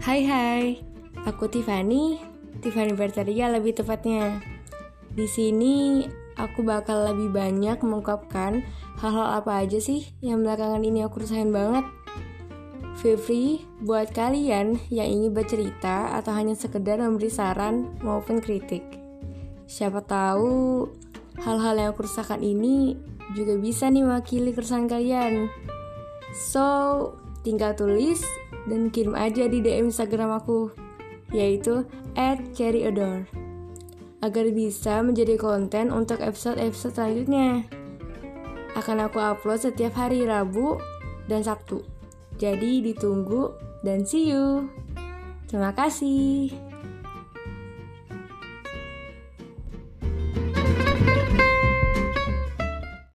Hai hai, aku Tiffany, Tiffany Bertaria lebih tepatnya. Di sini aku bakal lebih banyak mengungkapkan hal-hal apa aja sih yang belakangan ini aku rasain banget. Feel free buat kalian yang ingin bercerita atau hanya sekedar memberi saran maupun kritik. Siapa tahu hal-hal yang aku rasakan ini juga bisa nih mewakili keresahan kalian. So, tinggal tulis dan kirim aja di DM Instagram aku yaitu @cherryadore agar bisa menjadi konten untuk episode-episode selanjutnya. Akan aku upload setiap hari Rabu dan Sabtu. Jadi ditunggu dan see you. Terima kasih.